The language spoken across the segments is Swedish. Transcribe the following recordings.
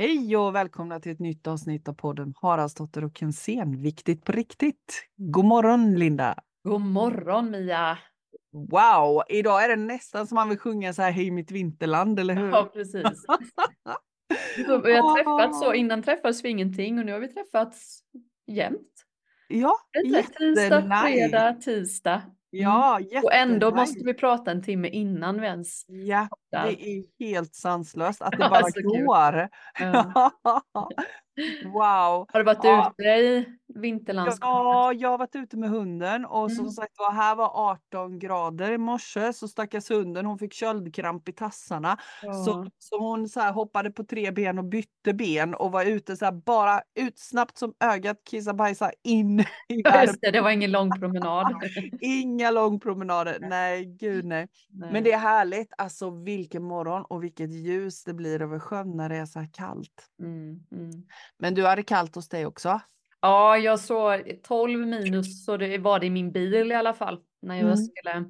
Hej och välkomna till ett nytt avsnitt av podden Haraldsdotter och Kensén. Viktigt på riktigt. God morgon Linda! God morgon Mia! Wow! Idag är det nästan som man vill sjunga så här Hej mitt vinterland, eller hur? Ja, precis. Vi har träffats så, innan träffades vi ingenting och nu har vi träffats jämt. Ja, Tisdag, fredag, tisdag. Ja, mm. Och ändå måste vi prata en timme innan vi ens Ja, det är helt sanslöst att det bara går. Ja. wow. Har du varit ja. ute i vinterlandskapet? Ja, jag har varit ute med hunden och mm. som sagt var, här var 18 grader i morse så stackars hunden hon fick köldkramp i tassarna. Ja. Så, så hon så här, hoppade på tre ben och bytte ben och var ute så här, bara ut snabbt som ögat, kissa bajsa in i. Just det, det var ingen lång promenad. Inga långpromenader, nej gud nej. nej. Men det är härligt, alltså vilken morgon och vilket ljus det blir över sjön när det är så här kallt. Mm, mm. Men du hade kallt hos dig också? Ja, jag såg 12 minus så det var det i min bil i alla fall när jag mm. skulle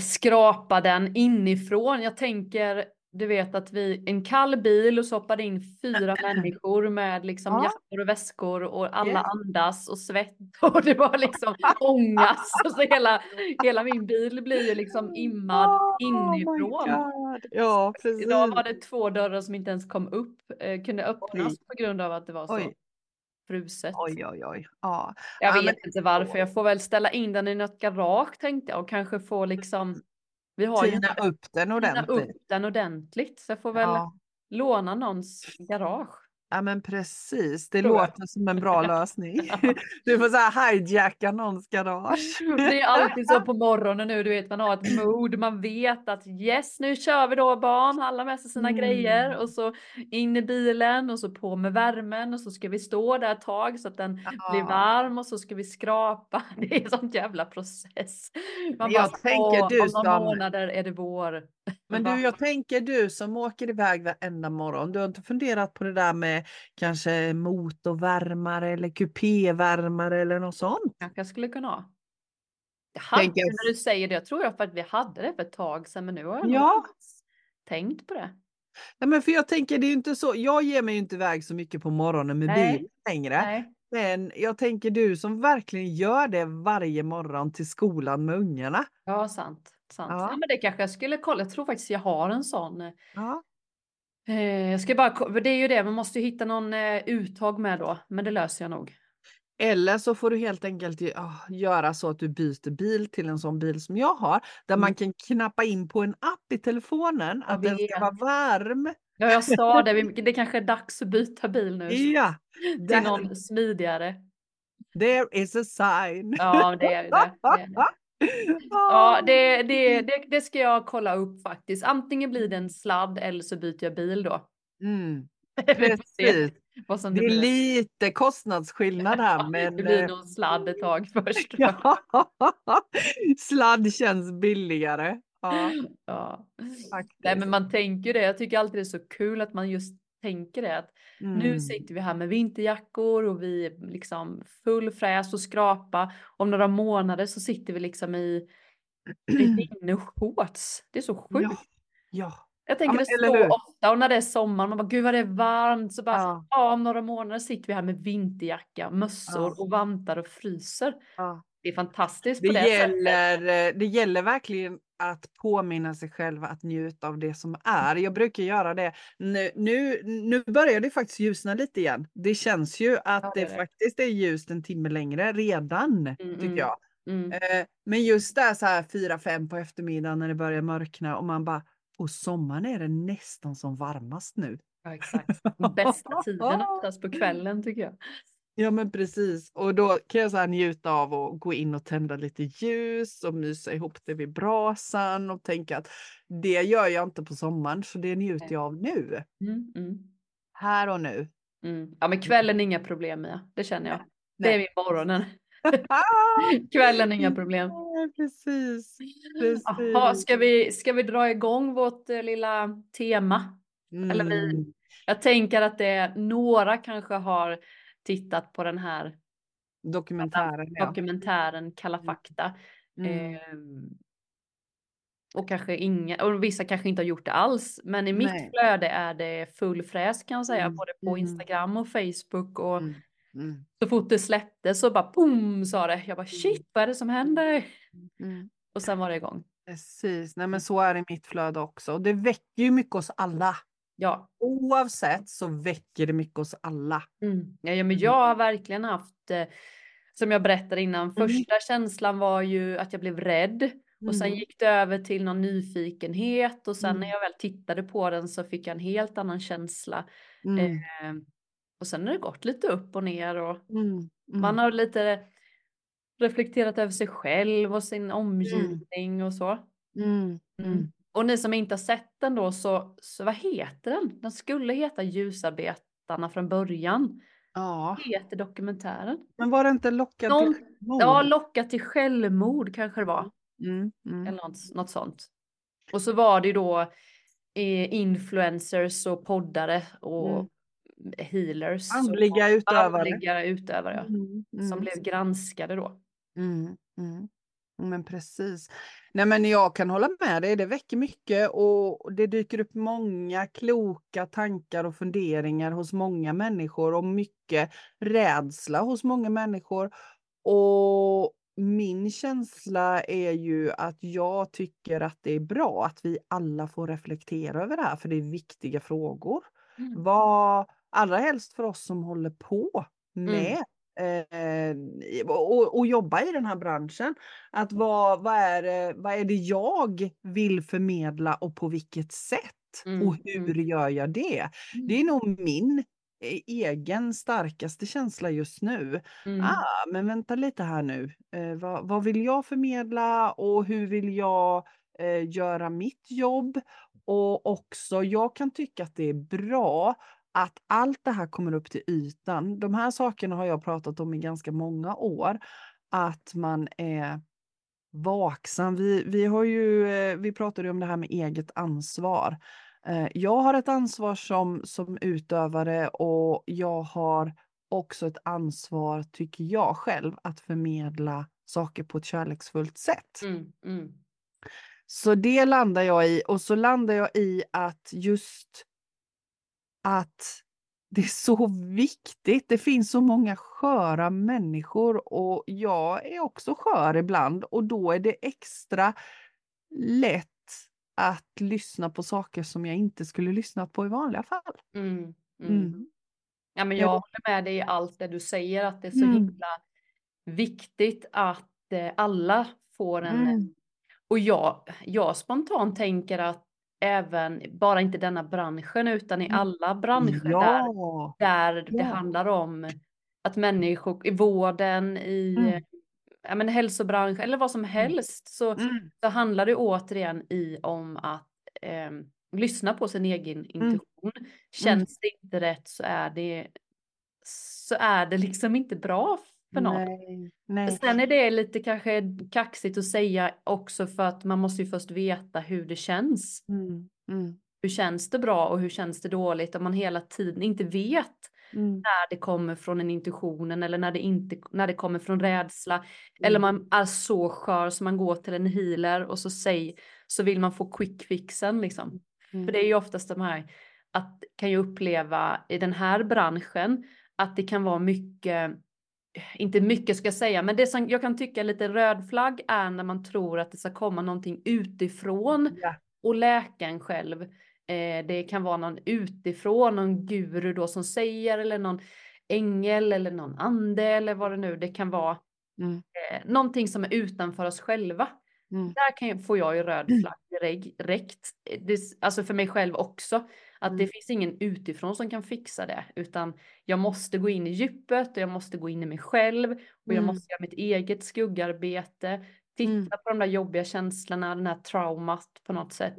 skrapa den inifrån. Jag tänker, du vet att vi, en kall bil och så hoppade in fyra människor med liksom ja. jackor och väskor och alla yes. andas och svett och det var liksom ångas och så hela, hela min bil blir ju liksom immad oh, inifrån. Oh ja, precis. Idag var det två dörrar som inte ens kom upp, eh, kunde öppnas Oj. på grund av att det var så. Oj fruset. Oj, oj, oj. Ja. Jag ja, vet men... inte varför. Jag får väl ställa in den i något garage tänkte jag och kanske få liksom. Vi har Tina ju upp den ordentligt. upp den ordentligt. Så jag får väl ja. låna någons garage. Ja men precis, det låter som en bra lösning. Du får så här hijacka någons garage. Det är alltid så på morgonen nu, du vet man har ett mood, man vet att yes nu kör vi då barn, alla med sig sina mm. grejer och så in i bilen och så på med värmen och så ska vi stå där ett tag så att den ja. blir varm och så ska vi skrapa. Det är sånt jävla process. Man jag bara, tänker du om några månader är det vår. Men du, jag tänker du som åker iväg varenda morgon, du har inte funderat på det där med kanske motorvärmare eller kupévärmare eller något sånt? Kanske jag skulle kunna ha. Jag hade, tänker... när du säger det, jag tror jag att vi hade det för ett tag sedan, men nu har jag ja. tänkt på det. Nej, men för jag tänker, det är inte så, jag ger mig ju inte iväg så mycket på morgonen med Nej. bil längre. Nej. Men jag tänker du som verkligen gör det varje morgon till skolan med ungarna. Ja, sant. Sant. Ja. ja men det kanske jag skulle kolla. Jag tror faktiskt jag har en sån. Ja. Eh, jag ska bara, det är ju det, man måste hitta någon eh, uttag med då, men det löser jag nog. Eller så får du helt enkelt göra så att du byter bil till en sån bil som jag har, där mm. man kan knappa in på en app i telefonen att den ska vara varm. Ja, jag sa det, det kanske är dags att byta bil nu. Ja. Till någon smidigare. There is a sign. Ja, det är det. det, är det. Ja, det, det, det, det, ska jag kolla upp faktiskt. Antingen blir det en sladd eller så byter jag bil då. Mm. Precis. det, det är lite kostnadsskillnad här. Men... Det blir nog sladd ett tag först. ja. Sladd känns billigare. Ja. ja. Nej, men man tänker det. Jag tycker alltid det är så kul att man just tänker det. Att mm. Nu sitter vi här med vinterjackor och vi är liksom full fräs och skrapa. Om några månader så sitter vi liksom i, i shorts. Det är så sjukt. Ja. ja. Jag tänker ja, det så ofta och när det är sommar, man bara gud vad det är varmt. Så bara, ja. ja om några månader sitter vi här med vinterjacka, mössor och vantar och fryser. Ja. Det är fantastiskt det det gäller, sättet. Eh, det gäller verkligen att påminna sig själv att njuta av det som är. Jag brukar göra det. Nu, nu, nu börjar det faktiskt ljusna lite igen. Det känns ju att ja, det, det, faktiskt är ljust en timme längre redan, mm, tycker mm, jag. Mm. Eh, men just där så här 4-5 på eftermiddagen när det börjar mörkna och man bara, och sommaren är det nästan som varmast nu. Ja, exakt. Bästa tiden oftast på kvällen tycker jag. Ja men precis och då kan jag så njuta av att gå in och tända lite ljus och mysa ihop det vid brasan och tänka att det gör jag inte på sommaren så det njuter jag av nu. Mm, mm. Här och nu. Mm. Ja men kvällen är inga problem Mia, det känner jag. Nej. Det är vid morgonen. kvällen är inga problem. Ja, precis. precis. Aha, ska, vi, ska vi dra igång vårt uh, lilla tema? Eller vi, mm. jag tänker att det är några kanske har tittat på den här dokumentären, dokumentären Kalla mm. fakta. Mm. Eh, och kanske inga, och vissa kanske inte har gjort det alls. Men i mitt Nej. flöde är det full fräs kan jag säga, Mm, både på mm. Instagram och Facebook och Mm. Mm. så fort det släpptes så bara boom sa det. Jag bara shit vad är det som händer? Och sen var det igång. Precis, nej men så är det i mitt flöde också. Och det väcker ju mycket hos alla. Ja. Oavsett så väcker det mycket hos alla. Mm. Ja, ja, men jag har verkligen haft, eh, som jag berättade innan, första känslan var ju att jag blev rädd. Och sen Mm. gick det över till någon nyfikenhet och sen Mm. när jag väl tittade på den så fick jag en helt annan känsla. Mm. Eh, och sen har det gått lite upp och ner och Mm. Mm. man har lite reflekterat över sig själv och sin omgivning och så. Mm. Mm. Och ni som inte har sett den då så, så vad heter den? Den skulle heta Ljusarbetarna från början. Ja, heter dokumentären? men var det inte Någon, till självmord? ja, Locka till självmord kanske det var. Mm. Mm. Eller något, något sånt. Och så var det ju då eh, influencers och poddare och Mm. healers. Andliga utövare. Andliga utövare ja. Mm. Som Mm. blev granskade då. Mm, mm. Men precis. Nej men jag kan hålla med dig, det väcker mycket och det dyker upp många kloka tankar och funderingar hos många människor och mycket rädsla hos många människor. Och min känsla är ju att jag tycker att det är bra att vi alla får reflektera över det här för det är viktiga frågor. Mm. Vad, allra helst för oss som håller på med eh, och, och jobba i den här branschen. Att vad, vad, är, det- vad är det jag vill förmedla och på vilket sätt? Mm, Och hur mm. gör jag det? Det är nog min eh, egen starkaste känsla just nu. Mm. Ah, men vänta lite här nu. Eh, vad, vad vill jag förmedla och hur vill jag eh, göra mitt jobb? Och också, jag kan tycka att det är bra att allt det här kommer upp till ytan. De här sakerna har jag pratat om i ganska många år. Att man är vaksam. Vi, vi, har ju, eh, vi pratade om det här med eget ansvar. Eh, Jag har ett ansvar som, som utövare och jag har också ett ansvar, tycker jag själv, att förmedla saker på ett kärleksfullt sätt. Mm. Mm. Så det landar jag i och så landar jag i att just att det är så viktigt. Det finns så många sköra människor och jag är också skör ibland och då är det extra lätt att lyssna på saker som jag inte skulle lyssna på i vanliga fall. Mm. Mm. Mm. Ja, men Ja. jag håller med dig i allt det du säger, att det är så Mm. himla viktigt att eh, alla får en... Mm. Och jag, jag spontant tänker att även, bara inte denna branschen, utan i Mm. alla branscher där, Ja, där det Ja. handlar om att människor i vården, i Mm. ja, men hälsobransch eller vad som helst, så, mm. så handlar det återigen i om att eh, lyssna på sin egen intuition. Känns det inte rätt så är det så är det liksom inte bra för någon. nej, nej. Sen är det lite kanske kaxigt att säga också för att man måste ju först veta hur det känns. Mm. Mm. Hur känns det bra och hur känns det dåligt om man hela tiden inte vet Mm. när det kommer från en intuitionen eller när det, inte, när det kommer från rädsla. Eller man är så skör så man går till en healer och så, säg, så vill man få quick fixen liksom. Mm. För det är ju oftast de här, att kan jag uppleva i den här branschen att det kan vara mycket, inte mycket ska jag säga, men det som jag kan tycka är lite röd flagg är när man tror att det ska komma någonting utifrån Ja. och läkaren själv. Eh, det kan vara någon utifrån, någon guru då som säger eller någon ängel eller någon ande eller vad det nu det kan vara. Mm. Eh, någonting som är utanför oss själva. Mm. Där kan får jag ju röd flagg direkt. direkt. Det, alltså för mig själv också. Att det Mm. finns ingen utifrån som kan fixa det. Utan jag måste gå in i djupet och jag måste gå in i mig själv. Och jag Mm. måste göra mitt eget skuggarbete. Titta Mm. på de där jobbiga känslorna, den här traumat på något sätt.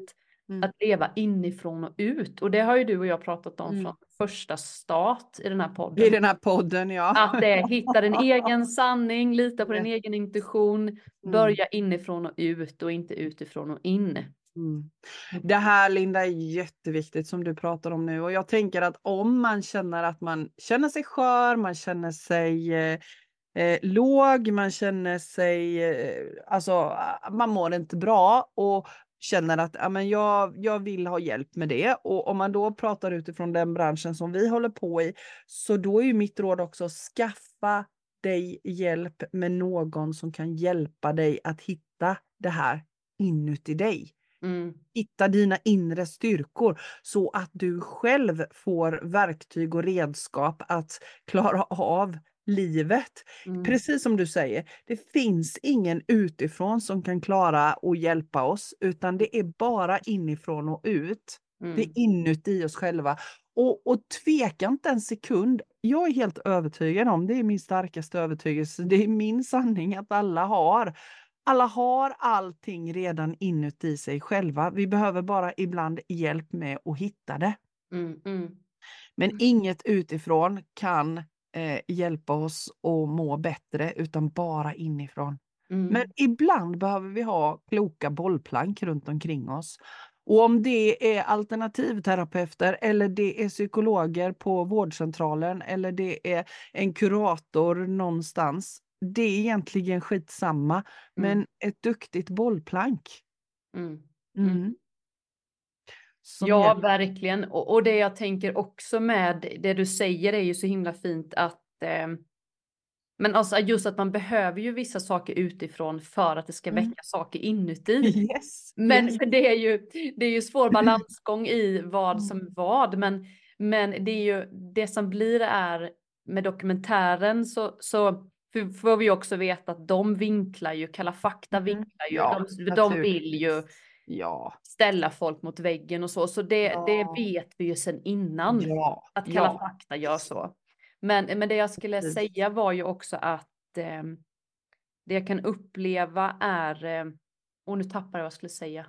Mm. Att leva inifrån och ut. Och det har ju du och jag pratat om Mm. från första start i den här podden. I den här podden, ja. Att det är hitta din egen sanning, lita på din egen intuition, Mm. börja inifrån och ut och inte utifrån och in. Mm. Det här Linda är jätteviktigt som du pratar om nu och jag tänker att om man känner att man känner sig skör, man känner sig eh, eh, låg, man känner sig, eh, alltså ah, man mår inte bra och känner att ja, men jag, jag vill ha hjälp med det och om man då pratar utifrån den branschen som vi håller på i så då är ju mitt råd också skaffa dig hjälp med någon som kan hjälpa dig att hitta det här inuti dig. Mm. Hitta dina inre styrkor så att du själv får verktyg och redskap att klara av livet. Mm. Precis som du säger, det finns ingen utifrån som kan klara och hjälpa oss, utan det är bara inifrån och ut. Mm. Det är inuti oss själva. Och, och tveka inte en sekund. Jag är helt övertygad om, det är min starkaste övertygelse, det är min sanning att alla har alla har allting redan inuti sig själva. Vi behöver bara ibland hjälp med att hitta det. Mm, mm. Men inget utifrån kan eh, hjälpa oss att må bättre utan bara inifrån. Mm. Men ibland behöver vi ha kloka bollplank runt omkring oss. Och om det är alternativterapeuter eller det är psykologer på vårdcentralen eller det är en kurator någonstans det är egentligen skitsamma, mm. men ett duktigt bollplank. Mm. Mm. mm. Ja, hjälp. verkligen. Och, och, det jag tänker också med det du säger är ju så himla fint att eh, men alltså just att man behöver ju vissa saker utifrån för att det ska mm. väcka mm. saker inuti. Yes, men yes. det är ju, det är ju svår balansgång i vad mm. som vad. Men, men det är ju det som blir är med dokumentären så, så för får vi också veta att de vinklar ju, Kalla fakta mm. vinklar ju, ja, de, de vill ju ja. ställa folk mot väggen och så. Så det, ja. det vet vi ju sedan innan ja. att Kalla fakta gör så. Men, men det jag skulle Precis. säga var ju också att eh, det jag kan uppleva är, eh, och nu tappar jag vad jag skulle säga.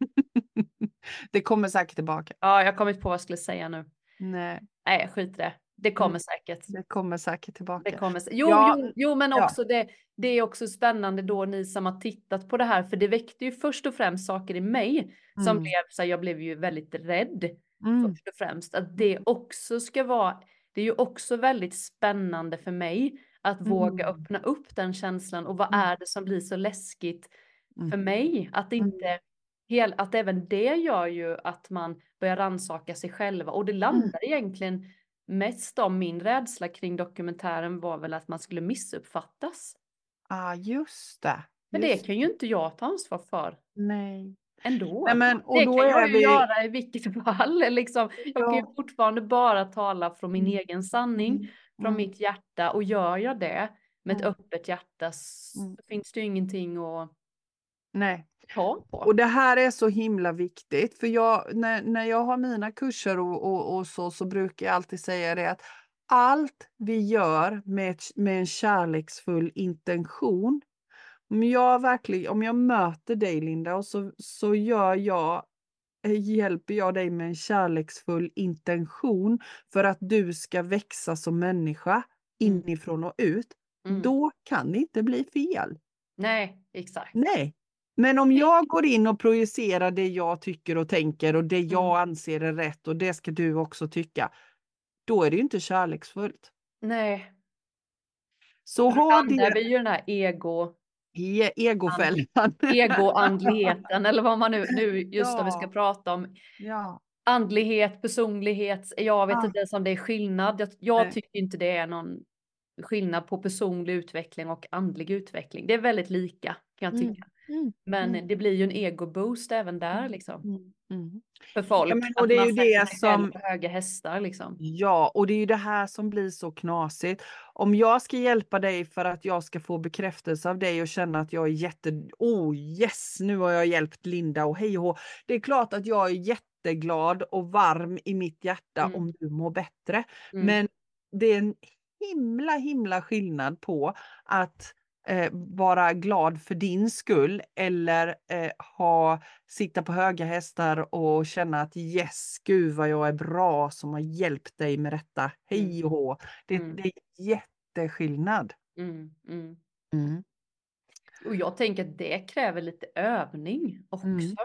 det kommer säkert tillbaka. Ja, jag har kommit på vad jag skulle säga nu. Nej. Nej, skit i det. Det kommer mm. säkert. Det kommer säkert tillbaka. Det kommer, jo, ja. jo, jo, men också ja. det, det är också spännande då ni som har tittat på det här, för det väckte ju först och främst saker i mig som mm. blev så här, jag blev ju väldigt rädd mm. först och främst. Att det också ska vara, det är ju också väldigt spännande för mig att mm. våga öppna upp den känslan och vad mm. är det som blir så läskigt för mig? Att inte Hel, att även det gör ju att man börjar rannsaka sig själva och det landar egentligen mest om min rädsla kring dokumentären var väl att man skulle missuppfattas. Ja, ah, just det. Men det kan ju inte jag ta ansvar för. Nej. Ändå. Nej, men, och det då kan jag ju vi... göra i vilket fall. Liksom. Jag ja. kan ju fortfarande bara tala från min mm. egen sanning, mm. från mm. mitt hjärta. Och gör jag det med ett mm. öppet hjärta så mm. finns det ju ingenting att Nej. Ja. Och det här är så himla viktigt, för jag, när, när jag har mina kurser och, och, och så, så brukar jag alltid säga det att allt vi gör med, med en kärleksfull intention, om jag verkligen, om jag möter dig Linda och så, så gör jag eh, hjälper jag dig med en kärleksfull intention för att du ska växa som människa mm. inifrån och ut, mm. då kan det inte bli fel. Nej, exakt. Nej, men om jag går in och projicerar det jag tycker och tänker och det jag mm. anser är rätt och det ska du också tycka, då är det ju inte kärleksfullt. Nej. Så har det... vi ju den här ego... E egofällan. Egoandligheten eller vad man nu, nu just ja. vi ska prata om. Ja. Andlighet, personlighet, jag vet ja. inte ens om det är skillnad. Jag, jag tycker inte det är någon skillnad på personlig utveckling och andlig utveckling. Det är väldigt lika kan jag mm. tycka. Mm. Men mm. det blir ju en ego-boost även där mm, liksom. Mm. mm. För folk. Ja, men, och det är ju det som... höga hästar liksom. Ja, och det är ju det här som blir så knasigt. Om jag ska hjälpa dig för att jag ska få bekräftelse av dig och känna att jag är jätte... Oh yes, nu har jag hjälpt Linda och hej och Det är klart att jag är jätteglad och varm i mitt hjärta mm. om du mår bättre. Men det är en himla himla skillnad på att eh, vara glad för din skull eller eh, ha, sitta på höga hästar och känna att yes, gud vad jag är bra som har hjälpt dig med detta. Hej mm. och hå. Det, mm. det är jätteskillnad. Mm, mm. Mm. Och jag tänker att det kräver lite övning också. Mm.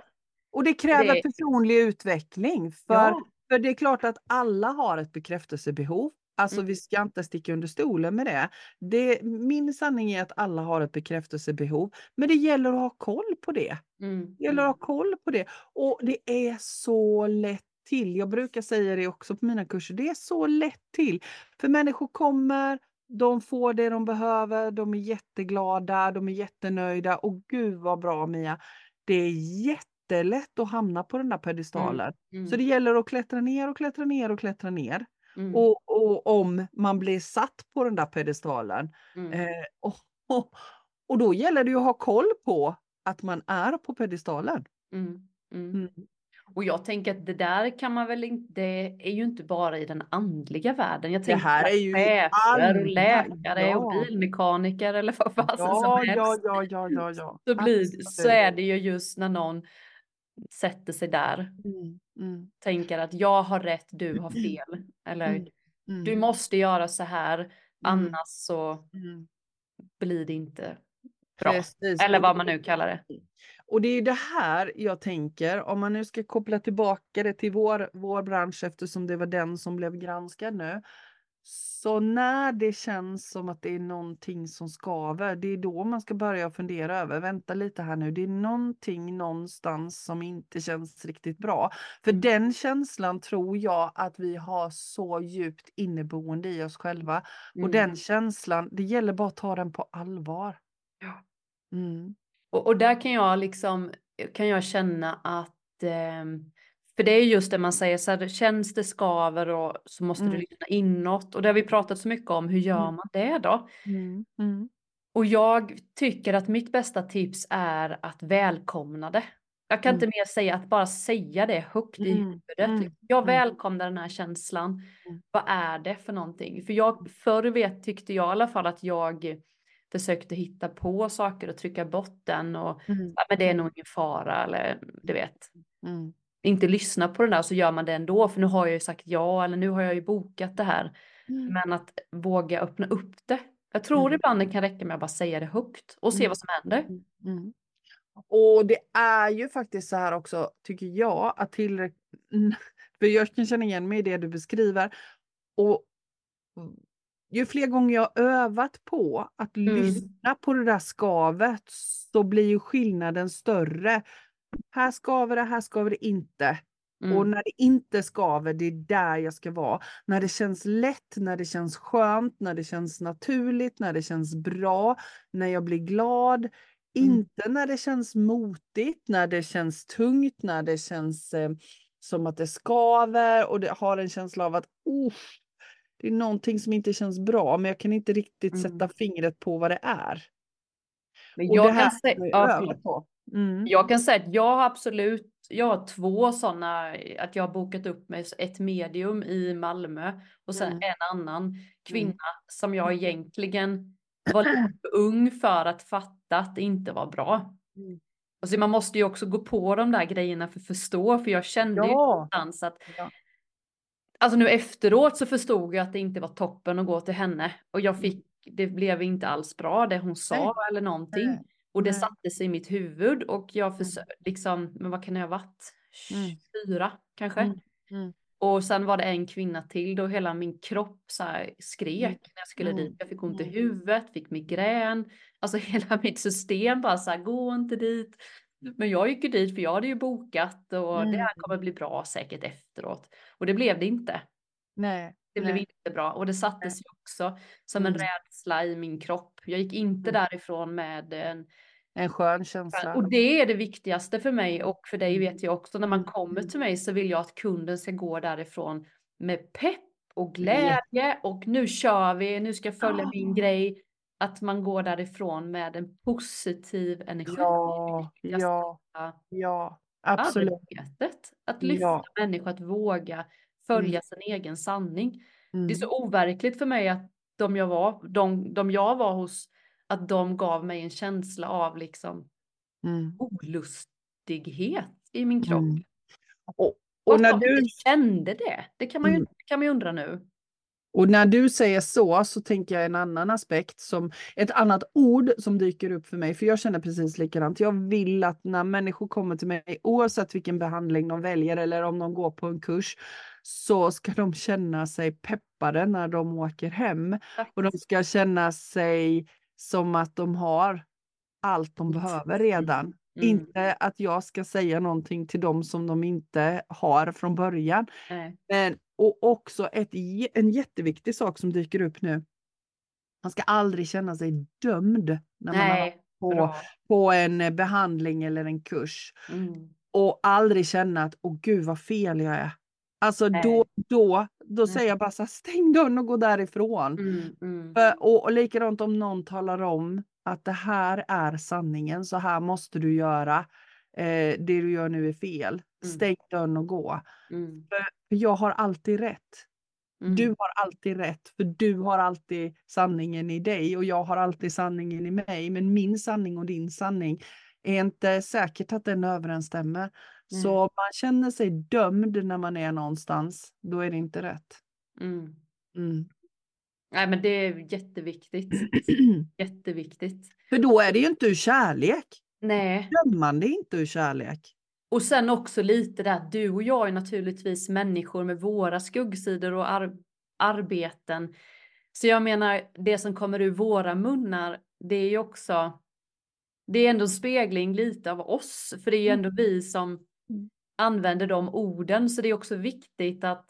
Och det kräver det... personlig utveckling. För, ja. för det är klart att alla har ett bekräftelsebehov. Alltså Mm. vi ska inte sticka under stolen med det. det. Min sanning är att alla har ett bekräftelsebehov, men det gäller att ha koll på det. Mm. Det gäller att ha koll på det. Och det är så lätt till. Jag brukar säga det också på mina kurser. Det är så lätt till. För människor kommer, de får det de behöver, de är jätteglada, de är jättenöjda. Och gud vad bra Mia! Det är jättelätt att hamna på den där pedestalen. Mm. Så det gäller att klättra ner och klättra ner och klättra ner. Mm. Och, och om man blir satt på den där pedestalen. Mm. Eh, och, och, och då gäller det ju att ha koll på att man är på pedestalen. Mm. Mm. Mm. Och jag tänker att det där kan man väl inte, det är ju inte bara i den andliga världen. Jag tänker här att är ju chefer och läkare och ja. bilmekaniker eller vad fasen Ja, som helst. ja, ja, ja, ja, ja. Så, blir, så är det ju just när någon sätter sig där, Mm, mm, tänker att jag har rätt, du har fel. Eller Mm, mm, du måste göra så här, mm, annars så mm. blir det inte bra. Precis. Eller vad man nu kallar det. Och det är det här jag tänker, om man nu ska koppla tillbaka det till vår, vår bransch eftersom det var den som blev granskad nu. Så när det känns som att det är någonting som skaver, det är då man ska börja fundera över, vänta lite här nu, det är någonting någonstans som inte känns riktigt bra. För Mm. den känslan tror jag att vi har så djupt inneboende i oss själva. Och Mm. den känslan, det gäller bara att ta den på allvar. Ja. Mm. Och, och där kan jag liksom, kan jag känna att, ehm, för det är just det man säger, så här, känns det skaver och så måste du Mm. lyssna inåt. Och det har vi pratat så mycket om, hur gör Mm. man det då? Mm. Mm. Och jag tycker att mitt bästa tips är att välkomna det. Jag kan Mm. inte mer säga att bara säga det högt i huvudet. Jag välkomnar den här känslan. Vad är det för någonting? För jag, förr vet, tyckte jag i alla fall att jag försökte hitta på saker och trycka bort den och Mm. ja, men det är nog ingen fara eller du vet. Mm. Inte lyssna på den där så gör man det ändå för nu har jag ju sagt ja eller nu har jag ju bokat det här. Mm. Men att våga öppna upp det. Jag tror Mm. ibland det kan räcka med att bara säga det högt och se Mm. vad som händer. Mm. Mm. Och det är ju faktiskt så här också, tycker jag, att tillräckligt... För jag kan känna igen mig i det du beskriver. Och ju fler gånger jag har övat på att Mm. lyssna på det där skavet så blir ju skillnaden större. Här skaver det, här skaver det inte. Och Mm. när det inte skaver, det är där jag ska vara. När det känns lätt, när det känns skönt, när det känns naturligt, när det känns bra, när jag blir glad. Mm. Inte när det känns motigt, när det känns tungt, när det känns eh, som att det skaver och det har en känsla av att oh, det är någonting som inte känns bra, men jag kan inte riktigt Mm. sätta fingret på vad det är. Men Och jag det här kan säga, ja. Mm. jag kan säga att jag har absolut, jag har två sådana, att jag har bokat upp med ett medium i Malmö och sen Mm. en annan kvinna som jag egentligen var lite för ung för att fatta att det inte var bra. Mm. Alltså man måste ju också gå på de där grejerna för att förstå, för jag kände ju Ja. någonstans att Ja. Alltså nu efteråt så förstod jag att det inte var toppen att gå till henne och jag Mm. fick, det blev inte alls bra det hon sa Nej. eller någonting. Nej. Och det Nej. satte sig i mitt huvud och jag Mm. försökte liksom, men vad kan det ha varit? Mm. 24 kanske? Mm. Mm. Och sen var det en kvinna till då hela min kropp så skrek Mm. när jag skulle Mm. dit. Jag fick ont i Mm. huvudet, fick migrän. Alltså hela mitt system bara så här, gå inte dit. Men jag gick ju dit för jag hade ju bokat och det här Mm. kommer bli bra säkert efteråt. Och det blev det inte. Nej. Det blev Nej. inte bra och det sattes ju också som en Mm. rädsla i min kropp. Jag gick inte Mm. därifrån med en En skön känsla. och det är det viktigaste för mig och för dig Mm. vet jag också. När man Mm. kommer Mm. till mig så vill jag att kunden ska gå därifrån med pepp och glädje och nu kör vi, nu ska jag följa Ja. min grej. Att man går därifrån med en positiv energi. Ja, ja, ja, absolut. Arbetet. Att lyfta Ja. människor att våga följa Mm. sin egen sanning. Det är Mm. så overkligt för mig att de jag var, de, de jag var hos, att de gav mig en känsla av liksom Mm. olustighet i min kropp. Mm. Och, Och när du, kände det, det kan man ju, Mm. kan man ju undra nu. och när du säger så, så tänker jag en annan aspekt, som ett annat ord som dyker upp för mig, för jag känner precis likadant. Jag vill att när människor kommer till mig, oavsett vilken behandling de väljer eller om de går på en kurs, så ska de känna sig peppade när de åker hem. Och de ska känna sig som att de har allt de behöver redan. Mm. Inte att jag ska säga någonting till dem som de inte har från början. Nej. Men, och också ett, en jätteviktig sak som dyker upp nu. Man ska aldrig känna sig dömd när Nej, man har på, på en behandling eller en kurs. Mm. Och aldrig känna att, åh gud vad fel jag är. Alltså Nej. då, då, då mm. säger jag bara så här, stäng dörren och gå därifrån. Mm, mm. För, och, och likadant om någon talar om att det här är sanningen, så här måste du göra. Eh, det du gör nu är fel. Mm. Stäng dörren och gå. Mm. För, för jag har alltid rätt. Mm. Du har alltid rätt, för du har alltid sanningen i dig och jag har alltid sanningen i mig. Men min sanning och din sanning är inte säkert att den överensstämmer. Mm. Så om man känner sig dömd när man är någonstans, då är det inte rätt. Mm. Mm. Nej men det är jätteviktigt. Jätteviktigt. För då är det ju inte ur kärlek. Nej. Dömande är inte ur kärlek. Och sen också lite där, du och jag är naturligtvis människor med våra skuggsidor och ar arbeten. Så jag menar, det som kommer ur våra munnar, det är ju också, det är ändå en spegling lite av oss, för det är ju ändå vi som Mm. Använder de orden, så det är också viktigt att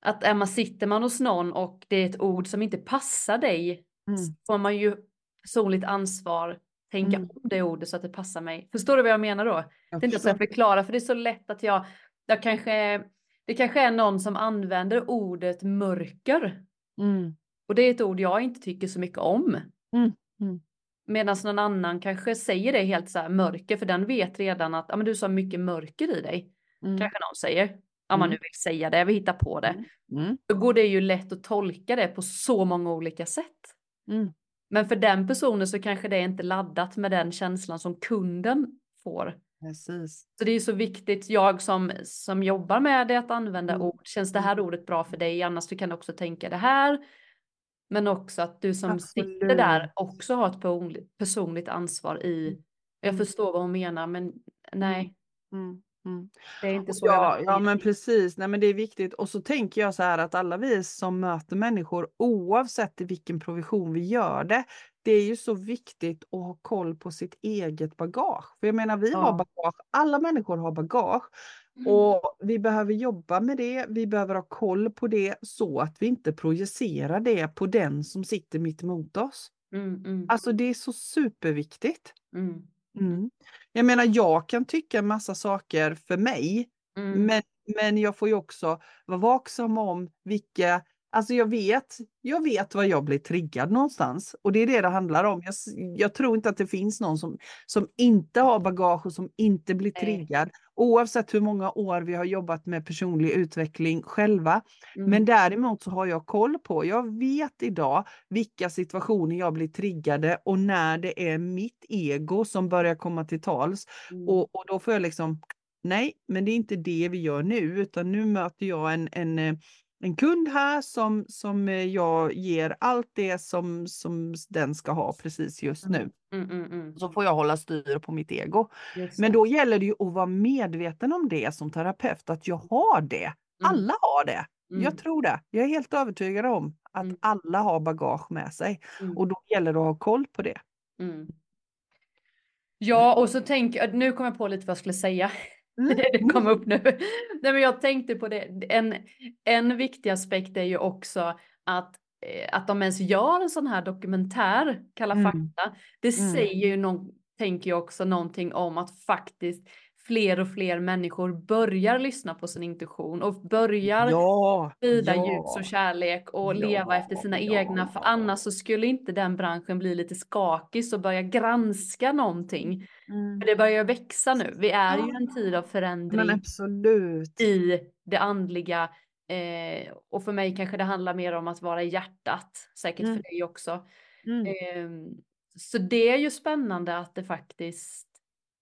att är man, sitter man hos någon och det är ett ord som inte passar dig, Mm. så får man ju personligt ansvar tänka Mm. om det ordet så att det passar mig. Förstår du vad jag menar då? Jag Det är inte så jag förklara, för det är så lätt att jag, jag kanske, det kanske är någon som använder ordet mörker. Mm. Och det är ett ord jag inte tycker så mycket om. Mm, mm. Medan någon annan kanske säger det helt så här mörker, för den vet redan att ja, men du sa mycket mörker i dig. Mm. Kanske någon säger. Om man Mm. nu vill säga det, vi hittar på det. Mm. Då går det ju lätt att tolka det på så många olika sätt. Mm. Men för den personen så kanske det är inte laddat med den känslan som kunden får. Precis. Så det är så viktigt, jag som, som jobbar med det, att använda Mm. ord. Känns det här ordet bra för dig? Annars du kan också tänka det här. Men också att du som sitter där Absolut. också har ett personligt- ansvar i. Jag Mm. förstår vad hon menar, men nej, Mm. Mm. det är inte så. Ja, ja, men precis. Nej, men det är viktigt. Och så tänker jag så här att alla vi som möter människor, oavsett i vilken provision vi gör det, det är ju så viktigt att ha koll på sitt eget bagage. För jag menar, vi Ja. har bagage, alla människor har bagage. Mm. Och vi behöver jobba med det, vi behöver ha koll på det så att vi inte projicerar det på den som sitter mitt emot oss. Mm, mm, Alltså det är så superviktigt. mm, Mm. Jag menar, jag kan tycka en massa saker för mig, mm. men, men jag får ju också vara vaksam om vilka, alltså jag vet, jag vet var jag blir triggad någonstans och det är det det handlar om. Jag, jag tror inte att det finns någon som, som inte har bagage och som inte blir Nej. triggad, oavsett hur många år vi har jobbat med personlig utveckling själva. Mm. Men däremot så har jag koll på, jag vet idag vilka situationer jag blir triggade och när det är mitt ego som börjar komma till tals. Mm. Och, och då får jag liksom, nej, men det är inte det vi gör nu, utan nu möter jag en, en, eh, en kund här som, som eh, jag ger allt det som, som den ska ha precis just nu. Mm, mm, mm. Så får jag hålla styr på mitt ego. Men då gäller det ju att vara medveten om det som terapeut, att jag har det. Mm. Alla har det. Mm, Jag tror det. Jag är helt övertygad om att Mm. alla har bagage med sig. mm. Och då gäller det att ha koll på det. Mm. Ja, och så tänker jag, nu kom jag på lite vad jag skulle säga. Mm. Det kom upp nu. Nej, men jag tänkte på det. En, en viktig aspekt är ju också att, eh, att de ens gör en sån här dokumentär, Kalla Mm. fakta. Det Mm. säger ju någon, tänker jag också någonting om att faktiskt fler och fler människor börjar lyssna på sin intuition och börjar Ja, sprida ja. ljus och kärlek och Ja, leva efter sina ja. egna. För annars så skulle inte den branschen bli lite skakig och börja granska någonting. Mm. För det börjar växa nu. Vi är ju en tid av förändring i det andliga. Eh, och för mig kanske det handlar mer om att vara i hjärtat. Säkert Mm. för dig också. Mm. Eh, så det är ju spännande att det faktiskt.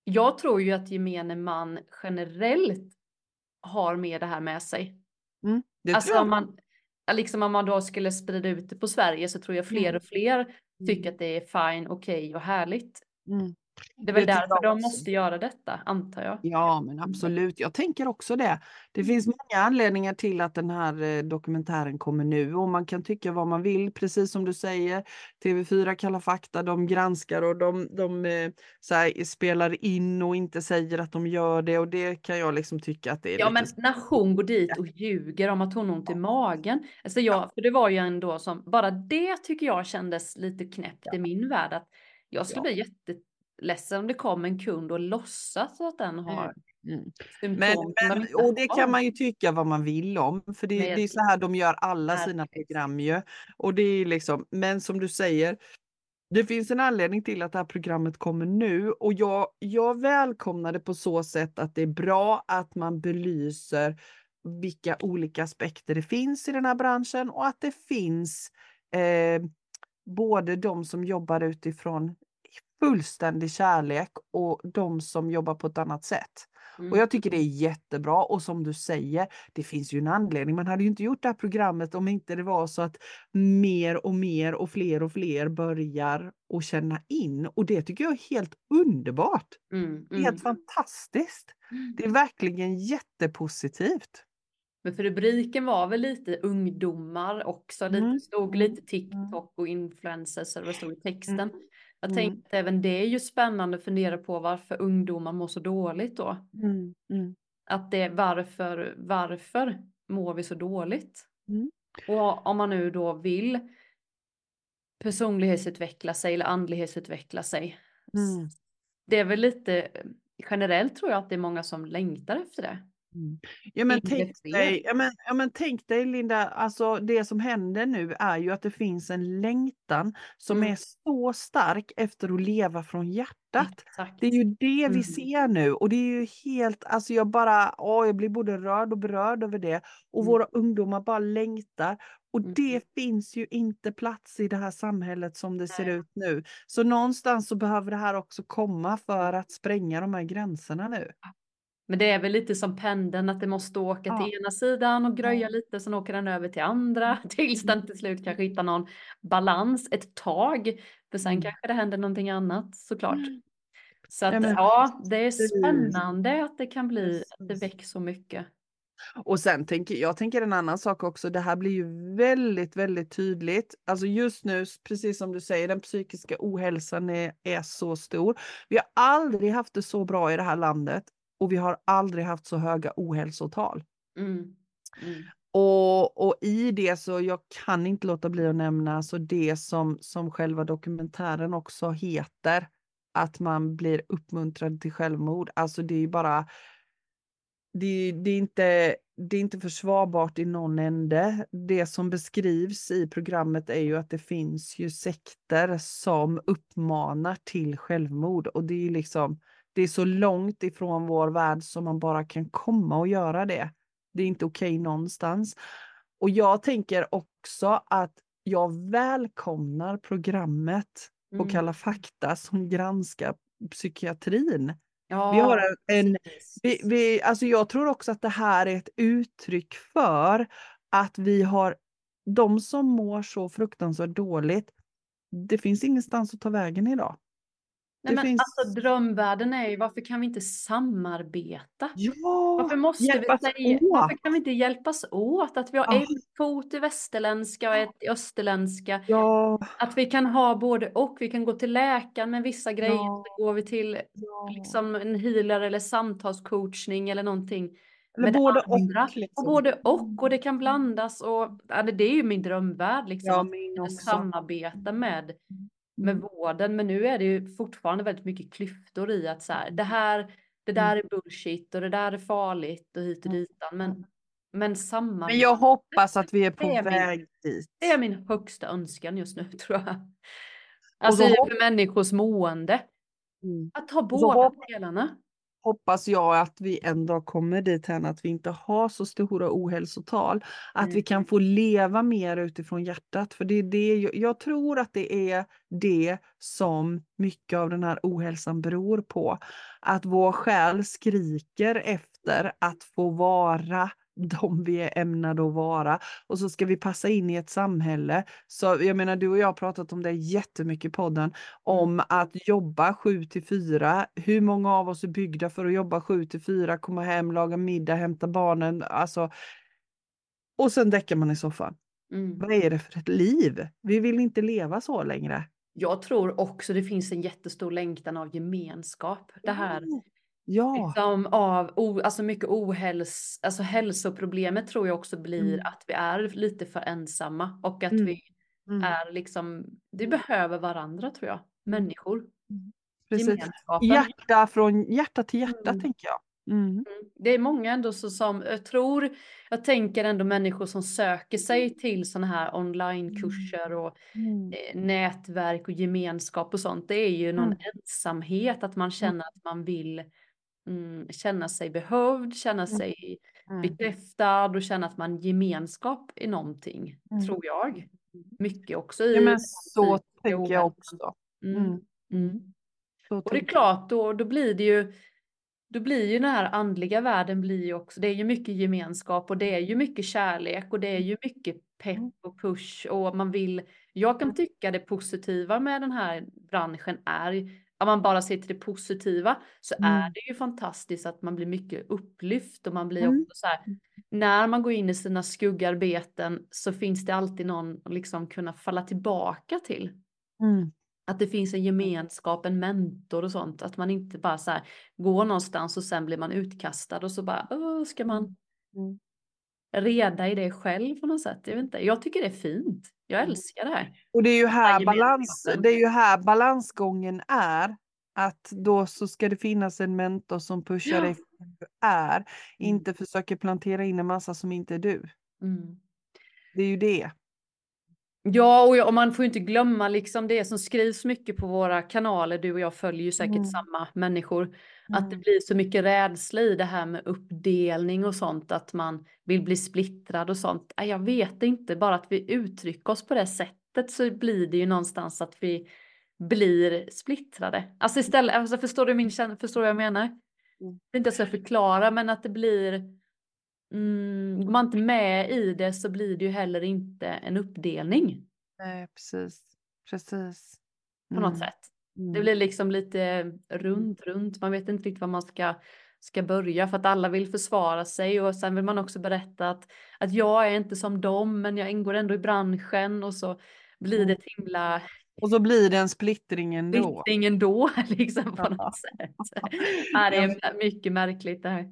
Jag tror ju att gemene man generellt har med det här med sig. Mm. Alltså om man, liksom om man då skulle sprida ut det på Sverige så tror jag fler Mm. och fler tycker Mm. att det är fine, okej och härligt. Mm. Det är väl därför de måste göra detta, antar jag. Ja, men absolut. Jag tänker också det. Det finns många anledningar till att den här eh, dokumentären kommer nu och man kan tycka vad man vill, precis som du säger. TV4 Kalla fakta, de granskar och de, de eh, här, spelar in och inte säger att de gör det och det kan jag liksom tycka att det är Ja, men när hon går dit och ljuger om att hon har ont i magen. Alltså jag, för det var ju ändå som, bara det tycker jag kändes lite knäppt ja. i min värld. Att jag skulle ja. bli jätte ledsen om det kom en kund och låtsas att den har mm. Mm. Men, men, och det kan man ju tycka vad man vill om, för det, det är så här de gör alla sina program ju. Och det är liksom, men som du säger, det finns en anledning till att det här programmet kommer nu och jag, jag välkomnar det på så sätt att det är bra att man belyser vilka olika aspekter det finns i den här branschen och att det finns eh, både de som jobbar utifrån fullständig kärlek och de som jobbar på ett annat sätt. Mm. Och jag tycker det är jättebra och som du säger, det finns ju en anledning. Man hade ju inte gjort det här programmet om inte det var så att mer och mer och fler och fler börjar och känna in och det tycker jag är helt underbart. Mm. Mm. Helt fantastiskt. Mm. Det är verkligen jättepositivt. Men för rubriken var väl lite ungdomar också, lite, mm. stod lite mm. TikTok och influencers eller vad stod i texten. Mm. Jag mm. tänkte även det är ju spännande att fundera på varför ungdomar mår så dåligt då. Mm. Mm. Att det varför, varför mår vi så dåligt? Mm. Och om man nu då vill personlighetsutveckla sig eller andlighetsutveckla sig. Mm. Det är väl lite generellt tror jag att det är många som längtar efter det. Mm. Ja, men tänk dig, ja, men, ja, men tänk dig Linda, alltså det som händer nu är ju att det finns en längtan som mm. är så stark efter att leva från hjärtat. Exakt. Det är ju det mm. vi ser nu och det är ju helt, alltså jag bara, åh, jag blir både rörd och berörd över det. Och mm. våra ungdomar bara längtar. Och mm. det finns ju inte plats i det här samhället som det ser ut nu. Så någonstans så behöver det här också komma för att spränga de här gränserna nu. Men det är väl lite som pendeln att det måste åka ja. till ena sidan och gröja lite, sen åker den över till andra tills den till slut kanske hittar någon balans ett tag. För sen mm. kanske det händer någonting annat såklart. Mm. Så att ja, men, ja, det är spännande att det kan bli, att det väcks så mycket. Och sen tänker jag tänker en annan sak också. Det här blir ju väldigt, väldigt tydligt. Alltså just nu, precis som du säger, den psykiska ohälsan är, är så stor. Vi har aldrig haft det så bra i det här landet och vi har aldrig haft så höga ohälsotal. Mm. Mm. Och, och i det så jag kan inte låta bli att nämna så det som, som själva dokumentären också heter, att man blir uppmuntrad till självmord. Alltså det är ju bara, det, det, är inte, det är inte försvarbart i någon ände. Det som beskrivs i programmet är ju att det finns ju sekter som uppmanar till självmord och det är liksom, det är så långt ifrån vår värld som man bara kan komma och göra det. Det är inte okej okay någonstans. Och jag tänker också att jag välkomnar programmet på mm. Kalla fakta som granskar psykiatrin. Ja, vi har en, vi, vi, alltså jag tror också att det här är ett uttryck för att vi har de som mår så fruktansvärt dåligt. Det finns ingenstans att ta vägen idag. Nej, men finns... alltså, drömvärlden är ju varför kan vi inte samarbeta? Ja, varför, måste vi säga, varför kan vi inte hjälpas åt? Att vi har ja. en fot i västerländska och ett i österländska. Ja. Att vi kan ha både och. Vi kan gå till läkaren med vissa grejer. Ja. Så går vi till liksom, en healer eller samtalscoachning eller någonting. Eller både och. Liksom. och. Både och och det kan blandas och det är ju min drömvärld liksom. Ja, min att samarbeta med med mm. vården. Men nu är det ju fortfarande väldigt mycket klyftor i att så här, det här, det där mm. är bullshit och det där är farligt och hit och dit. Men, men samma. Men jag hoppas att vi är på är väg min, dit. Det är min högsta önskan just nu tror jag. Alltså för människors mående. Mm. Att ha båda delarna hoppas jag att vi en dag kommer dit här att vi inte har så stora ohälsotal. Att mm. vi kan få leva mer utifrån hjärtat. För det är det, jag tror att det är det som mycket av den här ohälsan beror på. Att vår själ skriker efter att få vara de vi är ämnade att vara och så ska vi passa in i ett samhälle. Så jag menar, du och jag har pratat om det jättemycket i podden, om att jobba 7 till 4. Hur många av oss är byggda för att jobba 7 till 4, komma hem, laga middag, hämta barnen, alltså. Och sen däckar man i soffan. Mm. Vad är det för ett liv? Vi vill inte leva så längre. Jag tror också det finns en jättestor längtan av gemenskap. Det här Ja. liksom av o, alltså mycket ohäls, alltså hälsoproblemet tror jag också blir Mm. att vi är lite för ensamma och att Mm. vi Mm. är liksom, vi behöver varandra tror jag, människor. Precis. Gemenskapen. Hjärta från hjärta till hjärta Mm. tänker jag. Mm. Mm. Det är många ändå så som, jag tror, jag tänker ändå människor som söker sig till sådana här onlinekurser och Mm. eh, nätverk och gemenskap och sånt. Det är ju någon Mm. ensamhet, att man känner att man vill mm, känna sig behövd, känna sig Mm. bekräftad och känna att man gemenskap i någonting, Mm. tror jag. Mycket också i Ja, men så tänker jag också. Mm. Mm. Mm. Och det är klart, då, då blir det ju då blir ju den här andliga världen blir ju också, det är ju mycket gemenskap och det är ju mycket kärlek och det är ju mycket pepp Mm. och push och man vill, jag kan tycka det positiva med den här branschen är, om man bara ser till det positiva, så är Mm. det ju fantastiskt att man blir mycket upplyft och man blir Mm. också så här, när man går in i sina skuggarbeten så finns det alltid någon att liksom kunna falla tillbaka till. Mm. Att det finns en gemenskap, en mentor och sånt. Att man inte bara så här går någonstans och sen blir man utkastad och så bara Åh, ska man Mm. reda i det själv på något sätt. Jag, vet inte. jag tycker det är fint. Jag Mm. älskar det här. Och det är ju här, balans, det är ju här balansgången är. Att då så ska det finnas en mentor som pushar Ja. dig för den du är. Inte försöker plantera in en massa som inte är du. Mm. Det är ju det. Ja, och man får ju inte glömma liksom det som skrivs mycket på våra kanaler. Du och jag följer ju säkert Mm. samma människor. Att det Mm. blir så mycket rädsla i det här med uppdelning och sånt. Att man vill bli splittrad och sånt. Jag vet inte, bara att vi uttrycker oss på det sättet så blir det ju någonstans att vi blir splittrade. Alltså istället, alltså förstår du min förstår du vad jag menar? Mm. Det är inte så jag förklara, men att det blir Mm, går man inte med i det så blir det ju heller inte en uppdelning Nej, precis. Precis. på något Mm. sätt. Mm. Det blir liksom lite runt, runt. Man vet inte riktigt vad man ska, ska börja för att alla vill försvara sig och sen vill man också berätta att, att jag är inte som dem men jag ingår ändå i branschen och så blir det ett himla Och så blir det en splittring ändå. splittring ändå liksom på Ja. något sätt. Ja, det är mycket märkligt det här.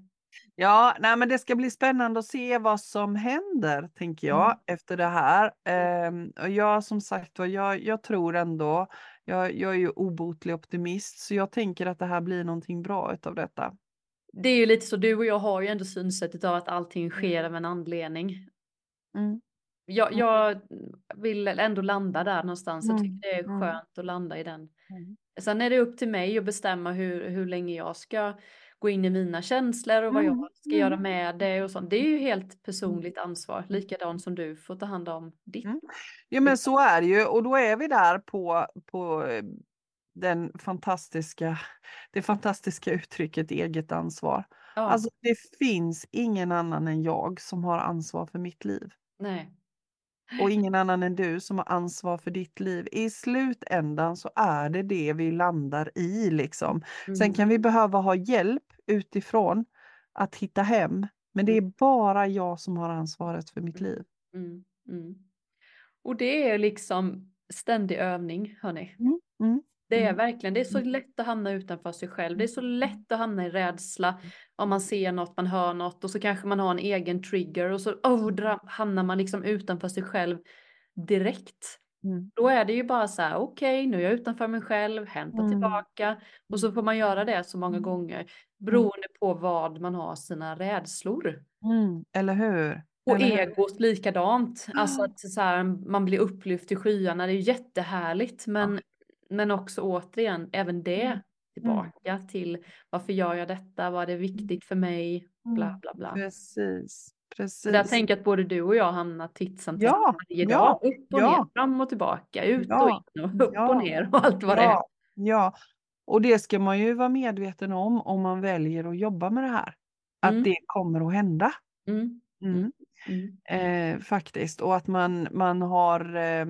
Ja, nej, men det ska bli spännande att se vad som händer, tänker jag, Mm. efter det här. Ehm, och jag som sagt var, jag, jag tror ändå, jag, jag är ju obotlig optimist, så jag tänker att det här blir någonting bra utav detta. Det är ju lite så, du och jag har ju ändå synsättet av att allting sker av en anledning. Mm. Jag, Mm. jag vill ändå landa där någonstans. Jag Mm, tycker det är mm. skönt att landa i den. Mm. Sen är det upp till mig att bestämma hur, hur länge jag ska gå in i mina känslor och vad jag Mm, ska göra mm. med det och sånt. Det är ju helt personligt ansvar, likadant som du får ta hand om ditt. Mm. Ja men så är det ju och då är vi där på, på eh, den fantastiska, det fantastiska uttrycket eget ansvar. Ja, Alltså det finns ingen annan än jag som har ansvar för mitt liv. nej. Och ingen annan än du som har ansvar för ditt liv. I slutändan så är det det vi landar i liksom. Sen Mm. kan vi behöva ha hjälp utifrån att hitta hem. Men det är bara jag som har ansvaret för mitt liv. Mm. Mm. Och det är liksom ständig övning, hörni. Mm. Det är Mm. verkligen, det är så Mm. lätt att hamna utanför sig själv. Det är så lätt att hamna i rädsla om man ser något, man hör något och så kanske man har en egen trigger och så oh, hamnar man liksom utanför sig själv direkt. Mm. Då är det ju bara så här, okej, nu är jag utanför mig själv, hämta Mm. tillbaka och så får man göra det så många gånger beroende på vad man har sina rädslor. Mm. Eller hur? Och Eller egot likadant. Alltså att så här, man blir upplyft i skyarna, det är ju jättehärligt. Men, men också återigen, även det Mm. tillbaka till varför gör jag detta, vad är viktigt för mig, bla Mm. bla bla. Precis. Precis. Så där tänker jag att både du och jag hamnar titt som tätt Ja, varje ja, dag. Upp och ja. ner, fram och tillbaka, ut Ja, och in och upp ja, och ner och allt vad det är. ja, ja, och det ska man ju vara medveten om om man väljer att jobba med det här. Att Mm. det kommer att hända. Mm. Mm. Mm. Eh, faktiskt, och att man, man har, eh,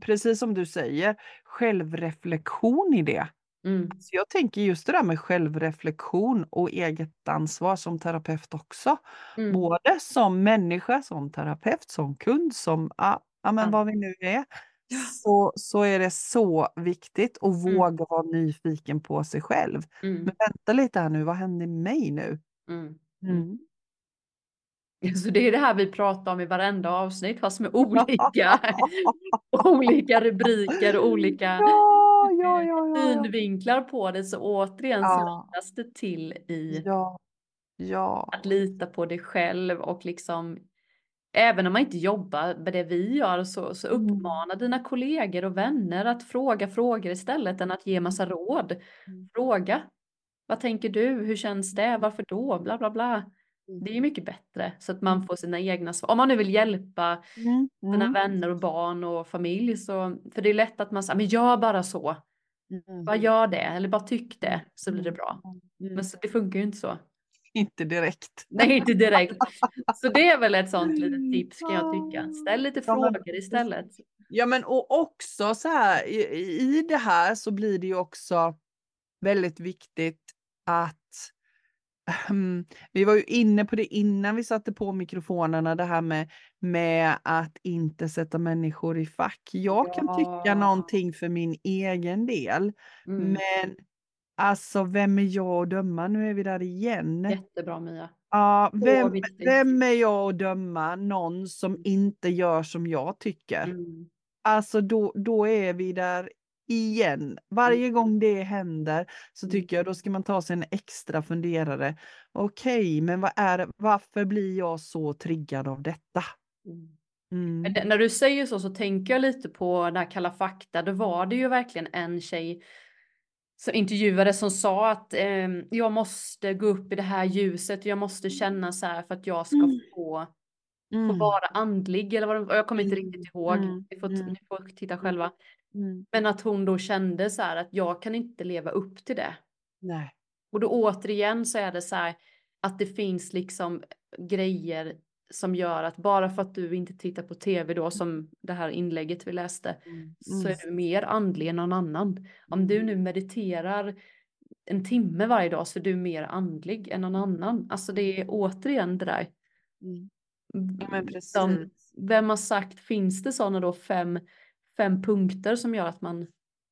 precis som du säger, självreflektion i det. Mm. Så jag tänker just det där med självreflektion och eget ansvar som terapeut också. Mm. Både som människa, som terapeut, som kund, som ja, ja, men vad vi nu är. Så, så är det så viktigt att mm. våga vara nyfiken på sig själv. Mm. Men vänta lite här nu, vad händer med mig nu? Så det är det här vi pratar om i varenda avsnitt fast med olika, olika rubriker och olika ja, ja, ja, synvinklar på det. Så återigen ja. så det till i att lita på dig själv och liksom även om man inte jobbar med det vi gör så, så uppmana mm. dina kollegor och vänner att fråga frågor istället än att ge massa råd. Mm. Fråga. Vad tänker du? Hur känns det? Varför då? Bla bla bla. Det är mycket bättre så att man mm. får sina egna svar. Om man nu vill hjälpa mm. sina mm. vänner och barn och familj så, för det är lätt att man säger, men gör bara så. Mm. Bara gör det eller bara tyck det så blir det bra. Mm. Men så, det funkar ju inte så. Inte direkt. Nej, inte direkt. Så det är väl ett sånt litet tips kan jag tycka. Ställ lite ja, frågor istället. Ja, men och också så här i, i det här så blir det ju också väldigt viktigt att um, vi var ju inne på det innan vi satte på mikrofonerna, det här med, med att inte sätta människor i fack. Jag ja. kan tycka någonting för min egen del, mm. men alltså vem är jag att döma? Nu är vi där igen. Jättebra Mia. Ja, vem, vem är jag att döma någon som inte gör som jag tycker? Mm. Alltså då, då är vi där igen. Varje mm. gång det händer så mm. tycker jag då ska man ta sig en extra funderare. Okej, okay, men vad är varför blir jag så triggad av detta? Mm. När du säger så så tänker jag lite på den här Kalla fakta. Då var det ju verkligen en tjej som intervjuade som sa att eh, jag måste gå upp i det här ljuset. Jag måste känna så här för att jag ska mm. få, mm. få vara andlig eller vad det, Jag kommer inte riktigt ihåg. Mm. Ni, får, ni får titta själva. Mm. Men att hon då kände så här att jag kan inte leva upp till det. Nej. Och då återigen så är det så här att det finns liksom grejer som gör att bara för att du inte tittar på tv då som det här inlägget vi läste mm. så är du mer andlig än någon annan. Om du nu mediterar en timme varje dag så är du mer andlig än någon annan. Alltså det är återigen det där. Mm. Ja, men precis. Som, vem har sagt, finns det sådana då fem fem punkter som gör att man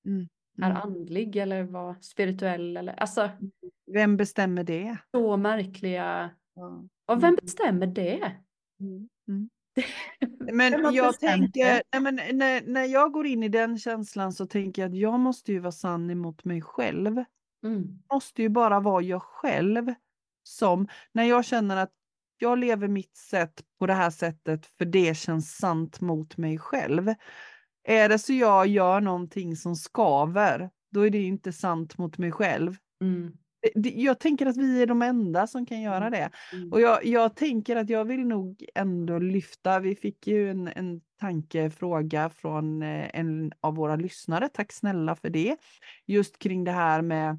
mm. är mm. andlig eller var spirituell eller alltså. Vem bestämmer det? Så märkliga. Ja. Och vem mm. bestämmer det? Mm. mm. men jag tänker, nej, men när, när jag går in i den känslan så tänker jag att jag måste ju vara sann emot mig själv. Mm. Måste ju bara vara jag själv. Som när jag känner att jag lever mitt sätt på det här sättet för det känns sant mot mig själv. Är det så jag gör någonting som skaver, då är det inte sant mot mig själv. Mm. Jag tänker att vi är de enda som kan göra mm. det. Mm. Och jag, jag, tänker att jag vill nog ändå lyfta, vi fick ju en, en tankefråga från eh, en av våra lyssnare, tack snälla för det. Just kring det här med,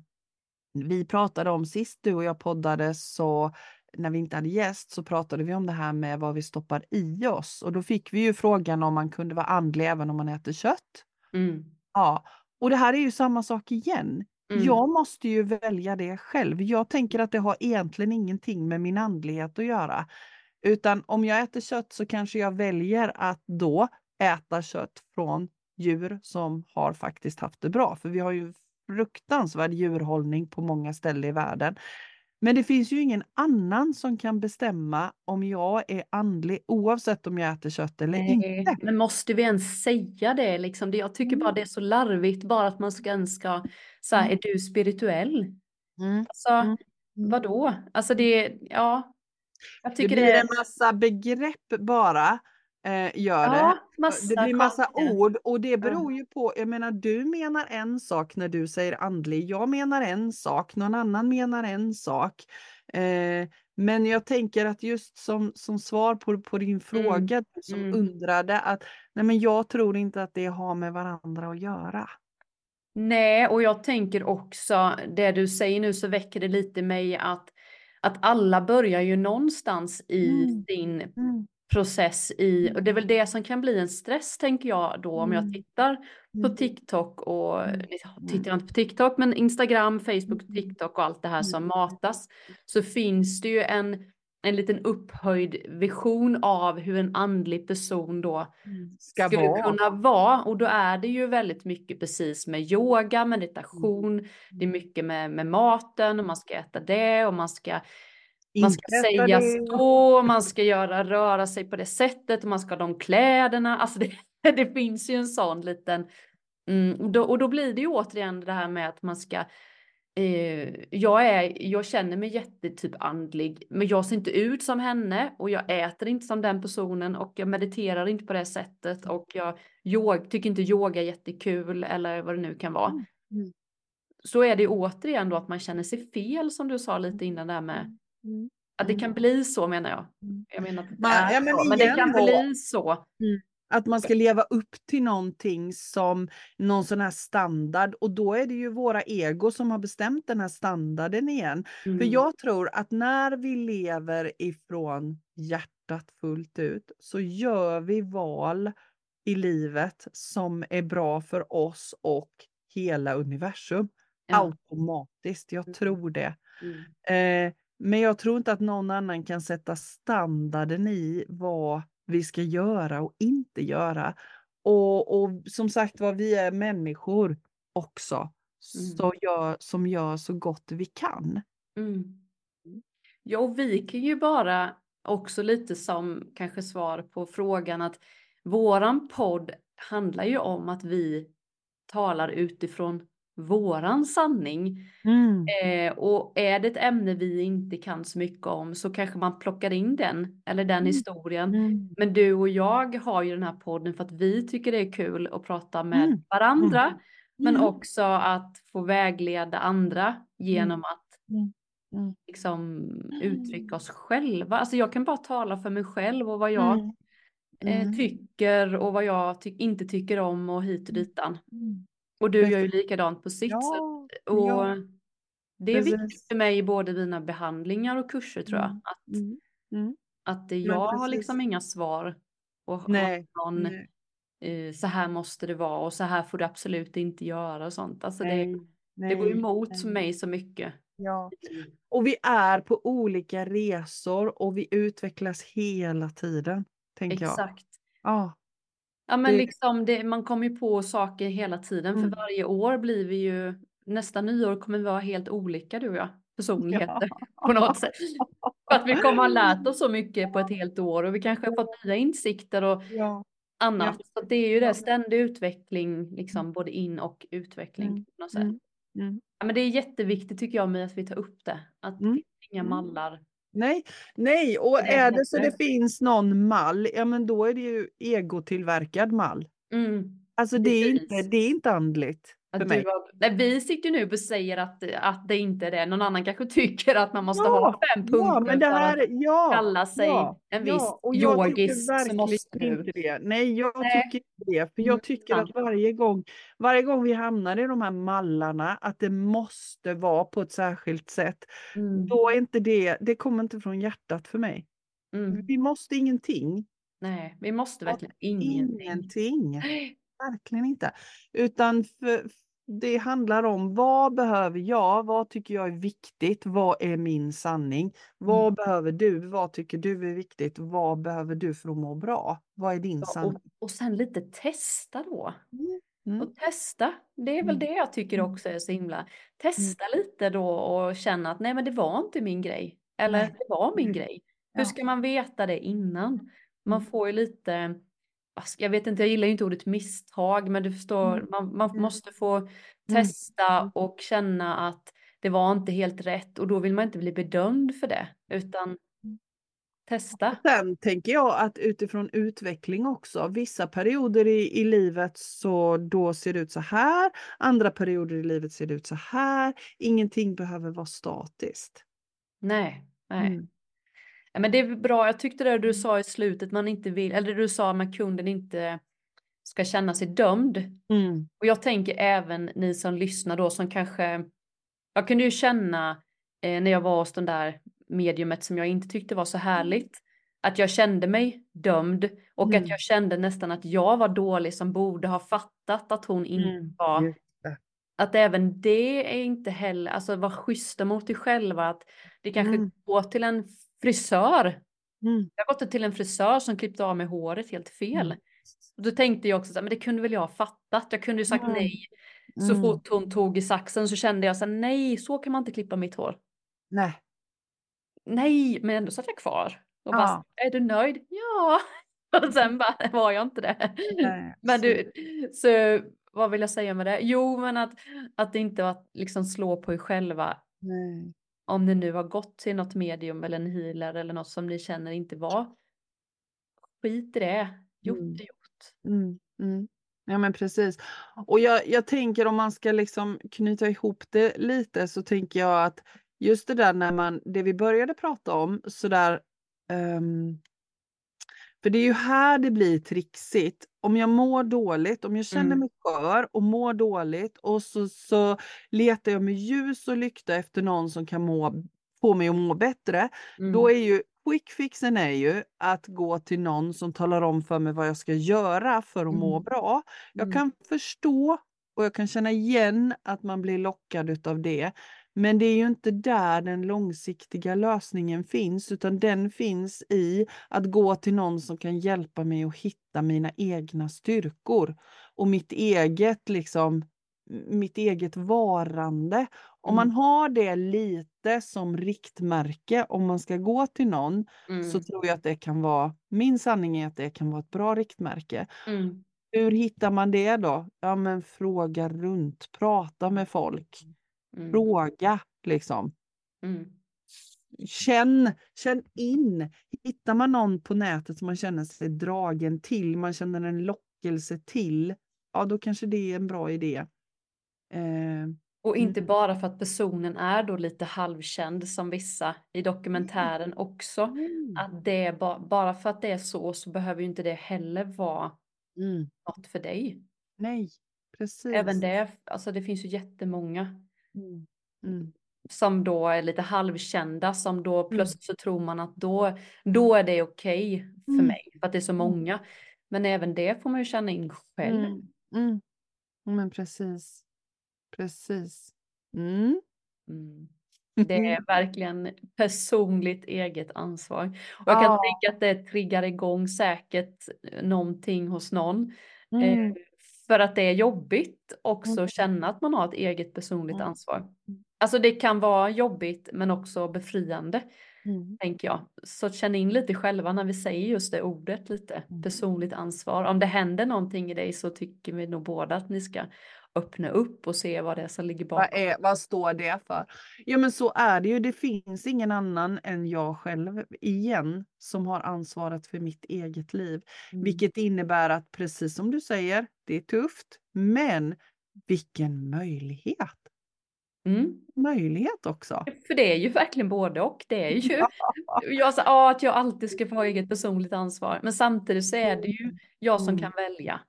vi pratade om sist du och jag poddade så när vi inte hade gäst så pratade vi om det här med vad vi stoppar i oss och då fick vi ju frågan om man kunde vara andlig även om man äter kött. Mm. Ja, och det här är ju samma sak igen. Mm. Jag måste ju välja det själv. Jag tänker att det har egentligen ingenting med min andlighet att göra. Utan om jag äter kött så kanske jag väljer att då äta kött från djur som har faktiskt haft det bra. För vi har ju fruktansvärd djurhållning på många ställen i världen. Men det finns ju ingen annan som kan bestämma om jag är andlig oavsett om jag äter kött eller Nej, inte. Men måste vi ens säga det liksom? Jag tycker bara mm. det är så larvigt bara att man ska ens ska, så här, mm. är du spirituell? Mm. Alltså, mm. vadå? Alltså det, ja. Jag tycker det blir det... en massa begrepp bara eh, gör ja, det. Det blir massa konstiga. ord och det beror ju på, jag menar du menar en sak när du säger andlig, jag menar en sak, någon annan menar en sak. Eh, men jag tänker att just som, som svar på, på din mm, fråga mm. som mm. undrade att nej men jag tror inte att det har med varandra att göra. Nej, och jag tänker också det du säger nu så väcker det lite mig att att alla börjar ju någonstans i Mm. sin Mm. Process i, och det är väl det som kan bli en stress tänker jag då om jag Mm. tittar på Mm. TikTok och Mm. tittar inte på TikTok men Instagram, Facebook, Mm. TikTok och allt det här som Mm. matas så finns det ju en, en liten upphöjd vision av hur en andlig person då Ska skulle vara. kunna vara och då är det ju väldigt mycket precis med yoga, meditation, det Mm. är mycket med, med maten och man ska äta det och man ska man ska säga så, man ska göra, röra sig på det sättet man ska ha de kläderna. Alltså det, det finns ju en sån liten... Mm, och, då, och då blir det ju återigen det här med att man ska... Eh, jag, är, jag känner mig jättetyp andlig, men jag ser inte ut som henne och jag äter inte som den personen och jag mediterar inte på det sättet och jag yog, tycker inte yoga är jättekul eller vad det nu kan vara. Mm. Mm. Så är det återigen då att man känner sig fel som du sa lite innan där med Mm. att det kan bli så menar jag. Mm. Jag menar att det Man- är ja, men så, men det kan då- bli så. Att man ska leva upp till någonting som någon sån här standard och då är det ju våra ego som har bestämt den här standarden igen. För Mm. jag tror att när vi lever ifrån hjärtat fullt ut så gör vi val i livet som är bra för oss och hela universum. Ja. Automatiskt, jag Mm. tror det. Mm. Eh, men jag tror inte att någon annan kan sätta standarden i vad vi ska göra och inte göra. Och, och som sagt var, vi är människor också så gör, som gör så gott vi kan. Mm. Ja, och vi kan ju bara också lite som kanske svar på frågan att våran podd handlar ju om att vi talar utifrån våran sanning. Eh, och är det ett ämne vi inte kan så mycket om så kanske man plockar in den eller den Mm. historien. Mm. Men du och jag har ju den här podden för att vi tycker det är kul att prata med Mm. varandra. Men Mm. också att få vägleda andra genom att Mm. Mm. liksom uttrycka oss själva. Alltså jag kan bara tala för mig själv och vad jag Mm. eh, Mm. tycker och vad jag ty- inte tycker om och hit och ditan. Mm. Och du gör ju likadant på sitt sätt. Ja, Och ja. det är viktigt precis. för mig i både dina behandlingar och kurser tror jag. Mm. Att, Mm. Mm. att jag har liksom inga svar. Och Nej, någon, nej, eh, så här måste det vara och så här får du absolut inte göra och sånt. Alltså det, nej, det går emot nej. mig så mycket. Ja. Och vi är på olika resor och vi utvecklas hela tiden, tänker jag. Exakt. Ja. Ja men Det- liksom det, man kommer ju på saker hela tiden. Mm. För varje år blir vi ju, nästa nyår kommer vi vara helt olika du och jag. Personligheter på något sätt. För att vi kommer ha lärt oss så mycket på ett helt år och vi kanske har fått nya insikter och Ja. annat. Så att det är ju Ja. det, ständig utveckling, liksom både in och utveckling. Mm. På något sätt. Mm. Mm. Ja, men det är jätteviktigt tycker jag med att vi tar upp det. Att Mm. det finns inga Mm. mallar. Nej, nej, och Det är det så det finns någon mall, ja men då är det ju egotillverkad mall. Mm. Alltså det är, Precis. inte, det är inte andligt för mig. har, nej, vi sitter ju nu och säger att, att det inte är det. Någon annan kanske tycker att man måste Ja, ha fem punkter Ja, men det här, ja, kalla sig ja, en ja, viss och jag yogis. tycker verkligen inte det. Nej, jag Nej. tycker inte det. För jag tycker att varje gång, varje gång vi hamnar i de här mallarna, att det måste vara på ett särskilt sätt. Mm. Då är inte det, det kommer inte från hjärtat för mig. Mm. Vi måste ingenting. Nej, vi måste verkligen ingenting. Ingenting. Verkligen inte. Utan för, det handlar om vad behöver jag? Vad tycker jag är viktigt? Vad är min sanning? Vad Mm. behöver du? Vad tycker du är viktigt? Vad behöver du för att må bra? Vad är din Ja, sanning? och, och sen lite testa då. Mm. Och testa, det är väl Mm. det jag tycker Mm. också är så himla. Testa lite då och känna att nej men det var inte min grej. Eller det var min grej. Hur ska man veta det innan? Man Mm. får ju lite, jag vet inte, jag gillar ju inte ordet misstag, men du förstår, Mm. man, man Mm. måste få testa och känna att det var inte helt rätt och då vill man inte bli bedömd för det, utan testa. Sen tänker jag att utifrån utveckling också, vissa perioder i, i livet så då ser det ut så här, andra perioder i livet ser det ut så här. Ingenting behöver vara statiskt. Nej, nej. Mm. Ja, men det är bra, jag tyckte det du sa i slutet, man inte vill, eller du sa att kunden inte ska känna sig dömd. Mm. Och jag tänker även ni som lyssnar då som kanske, jag kunde ju känna eh, när jag var hos den där mediumet som jag inte tyckte var så härligt. Att jag kände mig dömd och Mm. att jag kände nästan att jag var dålig som borde ha fattat att hon inte Mm, var att även det är inte heller, alltså vara schyssta mot dig själva. Att det kanske Mm. går till en frisör. Mm. Jag gått till en frisör som klippte av mig håret helt fel. Mm. Och då tänkte jag också så här, men det kunde väl jag ha fattat. Jag kunde ju sagt Mm. nej. Så Mm. fort hon tog i saxen så kände jag så här, nej, så kan man inte klippa mitt hår. Nej. Nej, men ändå satt jag kvar. Och Ja. bara, är du nöjd? Ja. Och sen bara var jag inte det. Nej, Men du, så vad vill jag säga med det? Jo, men att, att det inte var liksom slå på er själva. Nej. Om ni nu har gått till något medium eller en healer eller något som ni känner inte var. Skit i det. Gjort Mm. är gjort. Mm, mm. Ja men precis. Och jag, jag tänker om man ska liksom knyta ihop det lite så tänker jag att just det där när man, det vi började prata om sådär ehm, för det är ju här det blir trixigt. Om jag mår dåligt, om jag känner Mm. mig skör och mår dåligt och så, så letar jag med ljus och lykta efter någon som kan må, få mig att må bättre. Mm. Då är ju quick fixen är ju att gå till någon som talar om för mig vad jag ska göra för att må Mm. bra. Jag Mm. kan förstå och jag kan känna igen att man blir lockad utav det. Men det är ju inte där den långsiktiga lösningen finns utan den finns i att gå till någon som kan hjälpa mig att hitta mina egna styrkor och mitt eget liksom mitt eget varande. Om man Mm. har det lite som riktmärke om man ska gå till någon så Mm. tror jag att det kan vara, min sanning är att det kan vara ett bra riktmärke. Mm. Hur hittar man det då? Ja men fråga runt, prata med folk, Mm. fråga liksom. Mm. Känn, känn in. Hittar man någon på nätet som man känner sig dragen till, man känner en lockelse till, ja då kanske det är en bra idé. Eh, Och inte Mm. bara för att personen är då lite halvkänd som vissa i dokumentären också. Att det är ba bara för att det är så så behöver ju inte det heller vara Mm. något för dig. Nej, precis. Även det, alltså det finns ju jättemånga Mm. Mm. som då är lite halvkända som då Mm. plötsligt så tror man att då, då är det okej för Mm. mig för att det är så många. Men även det får man ju känna in själv. Mm. Men precis. Precis. Det är verkligen personligt eget ansvar. Och jag kan Ja. tänka att det triggar igång säkert eh, någonting hos någon. Eh, Mm. För att det är jobbigt också Mm. att känna att man har ett eget personligt Mm. ansvar. Alltså det kan vara jobbigt men också befriande Mm. tänker jag. Så känn in lite själva när vi säger just det ordet lite. Mm. Personligt ansvar. Om det händer någonting i dig så tycker vi nog båda att ni ska öppna upp och se vad det är som ligger Vad, bakom. är, vad står det för? Ja men så är det ju. Det finns ingen annan än jag själv igen som har ansvaret för mitt eget liv. Mm. Vilket innebär att precis som du säger, det är tufft. Men vilken möjlighet! Mm. Möjlighet också. För det är ju verkligen både och. Det är ju jag sa ja, att jag alltid ska få ha eget personligt ansvar. Men samtidigt så är det ju jag som Mm. kan välja.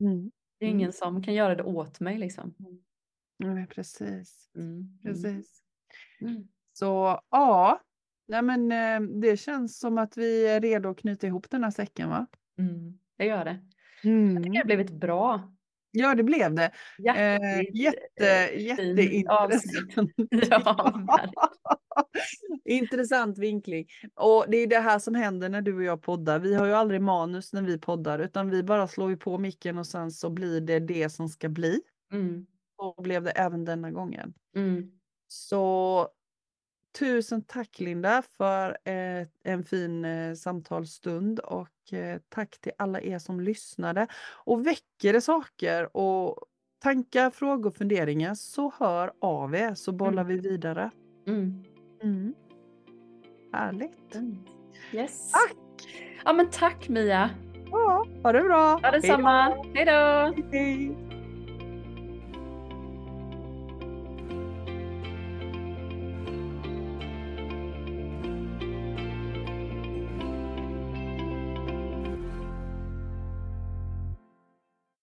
Mm. Det är Mm. ingen som kan göra det åt mig liksom. Ja, men precis. Mm. Mm. precis. Mm. Så ja, nej men, eh, det känns som att vi är redo att knyta ihop den här säcken va? Mm. Det gör det. Det Mm. har blivit bra. Ja, det blev det. Eh, Jätte, fin jätteintressant. Ja. Intressant vinkling. Och det är det här som händer när du och jag poddar. Vi har ju aldrig manus när vi poddar utan vi bara slår ju på micken och sen så blir det det som ska bli. Mm. Och blev det även denna gången. Mm. Så tusen tack Linda för eh, en fin eh, samtalsstund och eh, tack till alla er som lyssnade. Och väcker det saker och tankar, frågor, funderingar så hör av er så bollar vi vidare. Mm. Mm. Härligt. Mm. Yes. Tack! Ja men tack Mia. Ja, ha det bra. Ja detsamma. Hej då. Hej då. Hej.